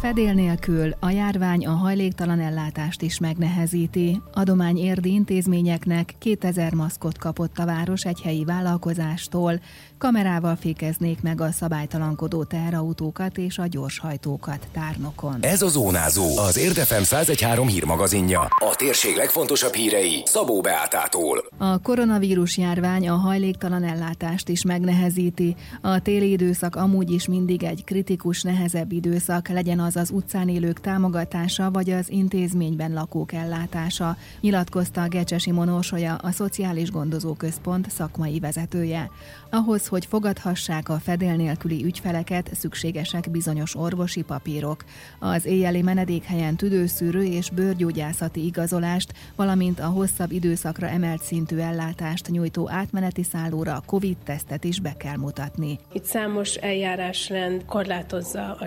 Fedél nélkül a járvány a hajléktalan ellátást is megnehezíti. Adomány érdi intézményeknek 2000 maszkot kapott a város egy helyi vállalkozástól. Kamerával fékeznék meg a szabálytalankodó teherautókat és a gyorshajtókat tárnokon. Ez a Zónázó, az Érdefem 1013 hírmagazinja. A térség legfontosabb hírei Szabó Beátától. A koronavírus járvány a hajléktalan ellátást is megnehezíti. A téli időszak amúgy is mindig egy kritikus, nehezebb időszak, legyen az az utcán élők támogatása vagy az intézményben lakók ellátása, nyilatkozta Gecsesi Monósolya, a Szociális Gondozóközpont szakmai vezetője. Ahhoz, hogy fogadhassák a fedél nélküli ügyfeleket, szükségesek bizonyos orvosi papírok. Az éjjeli menedékhelyen tüdőszűrő és bőrgyógyászati igazolást, valamint a hosszabb időszakra emelt szintű ellátást nyújtó átmeneti szállóra COVID-tesztet is be kell mutatni. Itt számos eljárásrend korlátozza a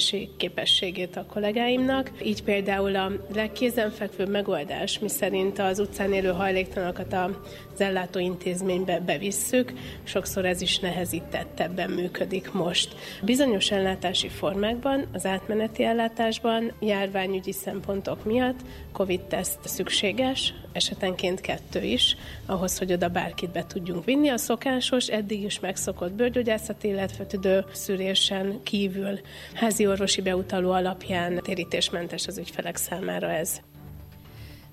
segítségnyújtási képességét a kollégáimnak. Így például a legkézenfekvőbb megoldás, miszerint az utcán élő hajléktalanokat az ellátóintézménybe bevisszük, sokszor ez is nehezítettebben működik most. Bizonyos ellátási formákban, az átmeneti ellátásban járványügyi szempontok miatt COVID-teszt szükséges, esetenként kettő is, ahhoz, hogy oda bárkit be tudjunk vinni. A szokásos, eddig is megszokott bőrgyógyászati, illetve tüdő szűrésen kívül házi orvosi beutaló alapján térítésmentes az ügyfelek számára ez.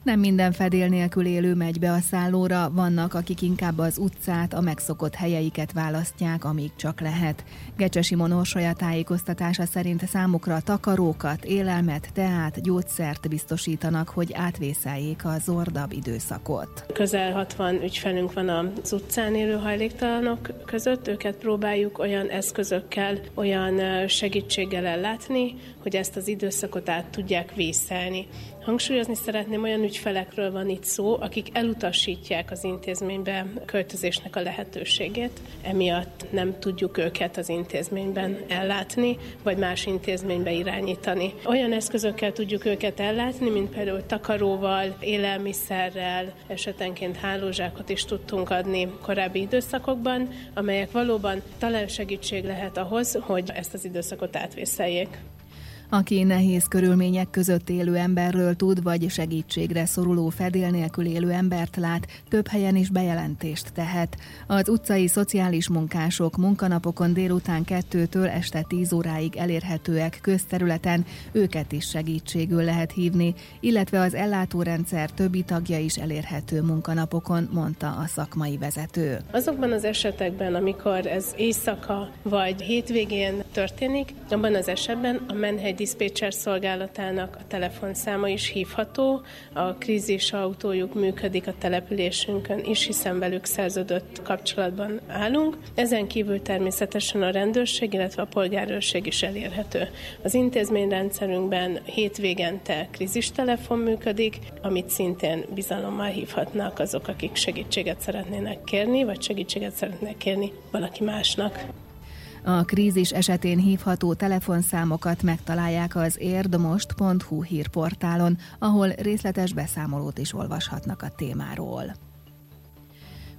Nem minden fedél nélkül élő megy be a szállóra, vannak, akik inkább az utcát, a megszokott helyeiket választják, amíg csak lehet. Gecse Simon tájékoztatása szerint számukra takarókat, élelmet, teát, gyógyszert biztosítanak, hogy átvészeljék a zordabb időszakot. Közel 60 ügyfelünk van az utcán élő hajléktalanok között, őket próbáljuk olyan eszközökkel, olyan segítséggel ellátni, hogy ezt az időszakot át tudják vészelni. Hangsúlyozni szeretném, olyan ügyfelekről van itt szó, akik elutasítják az intézménybe költözésnek a lehetőségét, emiatt nem tudjuk őket az intézményben ellátni, vagy más intézménybe irányítani. Olyan eszközökkel tudjuk őket ellátni, mint például takaróval, élelmiszerrel, esetenként hálózsákot is tudtunk adni korábbi időszakokban, amelyek valóban talán segítség lehet ahhoz, hogy ezt az időszakot átvészeljék. Aki nehéz körülmények között élő emberről tud, vagy segítségre szoruló fedél nélkül élő embert lát, több helyen is bejelentést tehet. Az utcai szociális munkások munkanapokon délután kettőtől este 10 óráig elérhetőek közterületen, őket is segítségül lehet hívni, illetve az ellátórendszer többi tagja is elérhető munkanapokon, mondta a szakmai vezető. Azokban az esetekben, amikor ez éjszaka vagy hétvégén történik, abban az esetben a menhegy diszpécser szolgálatának a telefonszáma is hívható, a krízis autójuk működik a településünkön is, hiszen velük szerződött kapcsolatban állunk. Ezen kívül természetesen a rendőrség, illetve a polgárőrség is elérhető. Az intézményrendszerünkben hétvégente krízistelefon működik, amit szintén bizalommal hívhatnak azok, akik segítséget szeretnének kérni, vagy segítséget szeretnének kérni valaki másnak. A krízis esetén hívható telefonszámokat megtalálják az érdmost.hu hírportálon, ahol részletes beszámolót is olvashatnak a témáról.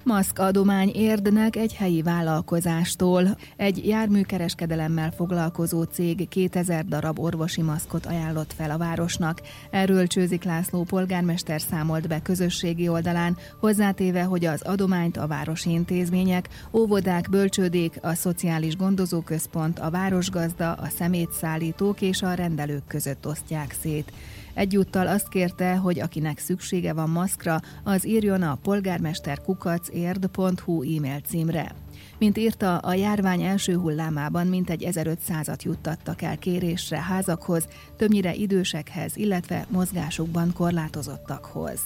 Maszk adomány érdnek egy helyi vállalkozástól. Egy járműkereskedelemmel foglalkozó cég 2000 darab orvosi maszkot ajánlott fel a városnak. Erről Csőzik László polgármester számolt be közösségi oldalán, hozzátéve, hogy az adományt a városi intézmények, óvodák, bölcsődék, a szociális gondozóközpont, a városgazda, a szemétszállítók és a rendelők között osztják szét. Egyúttal azt kérte, hogy akinek szüksége van maszkra, az írjon a polgármesterkukacérd.hu e-mail címre. Mint írta, a járvány első hullámában mintegy 1500-at juttattak el kérésre házakhoz, többnyire idősekhez, illetve mozgásukban korlátozottakhoz.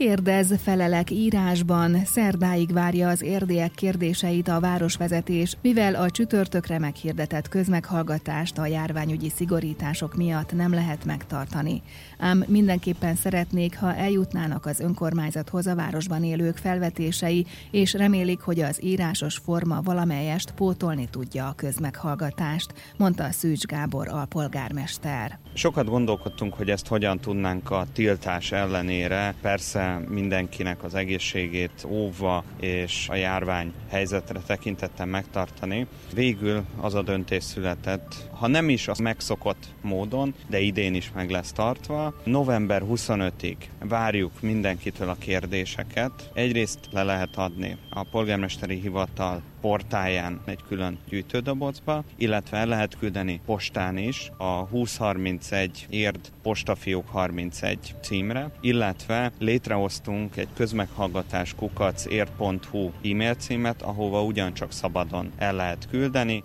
Kérdez, felelek írásban. Szerdáig várja az érdiek kérdéseit a városvezetés, mivel a csütörtökre meghirdetett közmeghallgatást a járványügyi szigorítások miatt nem lehet megtartani. Ám mindenképpen szeretnék, ha eljutnának az önkormányzathoz a városban élők felvetései, és remélik, hogy az írásos forma valamelyest pótolni tudja a közmeghallgatást, mondta Szűcs Gábor alpolgármester. Sokat gondolkodtunk, hogy ezt hogyan tudnánk a tiltás ellenére persze mindenkinek az egészségét óvva és a járvány helyzetre tekintettel megtartani. Végül az a döntés született, ha nem is az megszokott módon, de idén is meg lesz tartva. November 25-ig várjuk mindenkitől a kérdéseket. Egyrészt le lehet adni a polgármesteri hivatal portáján egy külön gyűjtődobozba, illetve el lehet küldeni postán is a 2031 érd postafiók 31 címre, illetve létrehoztunk egy közmeghallgatás kukac ért.hu e-mail címet, ahova ugyancsak szabadon el lehet küldeni.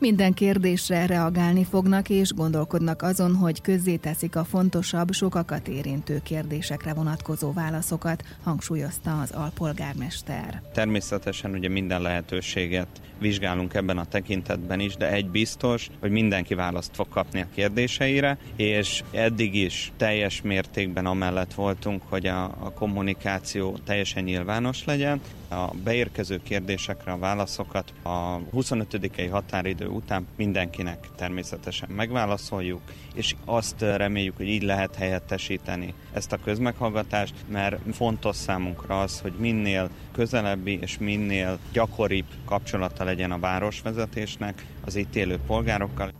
Minden kérdésre reagálni fognak és gondolkodnak azon, hogy közzéteszik a fontosabb, sokakat érintő kérdésekre vonatkozó válaszokat, hangsúlyozta az alpolgármester. Természetesen ugye minden lehetőséget vizsgálunk ebben a tekintetben is, de egy biztos, hogy mindenki választ fog kapni a kérdéseire, és eddig is teljes mértékben amellett voltunk, hogy a, a kommunikáció teljesen nyilvános legyen. A beérkező kérdésekre a válaszokat a 25. határidő után mindenkinek természetesen megválaszoljuk, és azt reméljük, hogy így lehet helyettesíteni ezt a közmeghallgatást, mert fontos számunkra az, hogy minél közelebbi és minél gyakoribb kapcsolata legyen a városvezetésnek az itt élő polgárokkal.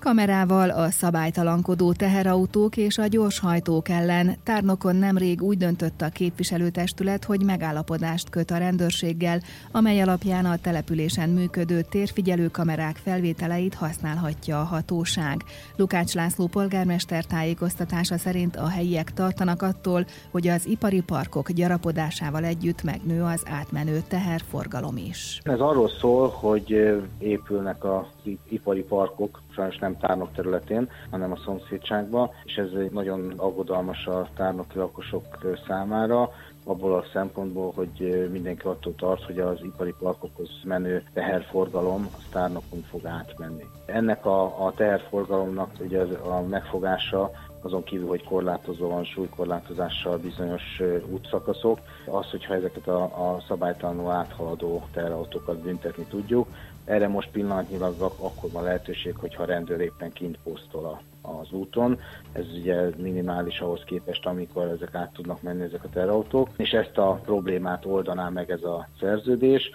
Kamerával a szabálytalankodó teherautók és a gyorshajtók ellen tárnokon nemrég úgy döntött a képviselőtestület, hogy megállapodást köt a rendőrséggel, amely alapján a településen működő térfigyelő kamerák felvételeit használhatja a hatóság. Lukács László polgármester tájékoztatása szerint a helyiek tartanak attól, hogy az ipari parkok gyarapodásával együtt megnő az átmenő teherforgalom is. Ez arról szól, hogy épülnek az ipari parkok, sajnos nem tárnok területén, hanem a szomszédságban, és ez egy nagyon aggodalmas a tárnoki lakosok számára, abból a szempontból, hogy mindenki attól tart, hogy az ipari parkokhoz menő teherforgalom az tárnokon fog átmenni. Ennek a, a teherforgalomnak ugye a megfogása azon kívül, hogy korlátozó van súlykorlátozással bizonyos útszakaszok, az, hogyha ezeket a, a szabálytalanul áthaladó teherautókat büntetni tudjuk, erre most pillanatnyilag akkor van lehetőség, hogyha a rendőr éppen kint posztol az úton. Ez ugye minimális ahhoz képest, amikor ezek át tudnak menni ezek a terautók, és ezt a problémát oldaná meg ez a szerződés.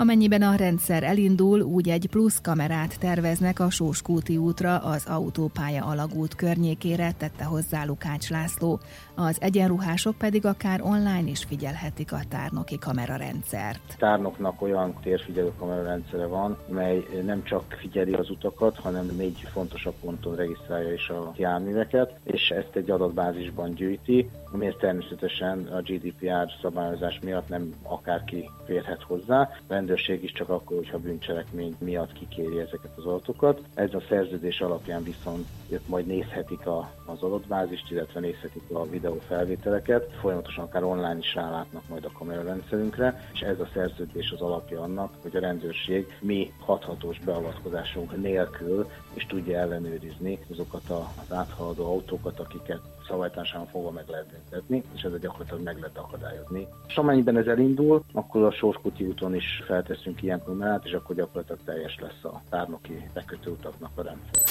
Amennyiben a rendszer elindul, úgy egy plusz kamerát terveznek a Sóskúti útra az autópálya alagút környékére, tette hozzá Lukács László. Az egyenruhások pedig akár online is figyelhetik a tárnoki kamerarendszert. Tárnoknak olyan térfigyelő kamerarendszere van, mely nem csak figyeli az utakat, hanem négy fontosabb ponton regisztrálja is a járműveket, és ezt egy adatbázisban gyűjti, amiért természetesen a GDPR szabályozás miatt nem akárki férhet hozzá. A rendőrség is csak akkor, hogyha bűncselekmény miatt kikéri ezeket az adatokat. Ez a szerződés alapján viszont ők majd nézhetik a, az adatbázist, illetve nézhetik a videófelvételeket. Folyamatosan akár online is rálátnak majd a kamerarendszerünkre, és ez a szerződés az alapja annak, hogy a rendőrség mi hathatós beavatkozásunk nélkül is tudja ellenőrizni azokat az áthaladó autókat, akiket szabálytársasan fogva meg lehet büntetni, és ez gyakorlatilag meg lehet akadályozni. És amennyiben ez elindul, akkor a Sorskuti úton is felteszünk ilyen kamerát, és akkor gyakorlatilag teljes lesz a tárnoki bekötőutaknak a rendszer.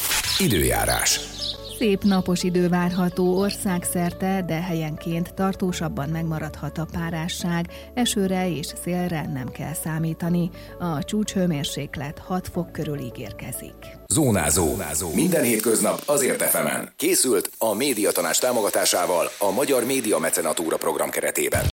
Időjárás. Szép napos idő várható országszerte, de helyenként tartósabban megmaradhat a párásság, esőre és szélre nem kell számítani. A csúcshőmérséklet 6 fok körül ígérkezik. Zónázó. Zónázó. Minden hétköznap azért efemen. Készült a médiatanás támogatásával a Magyar Média Mecenatúra program keretében.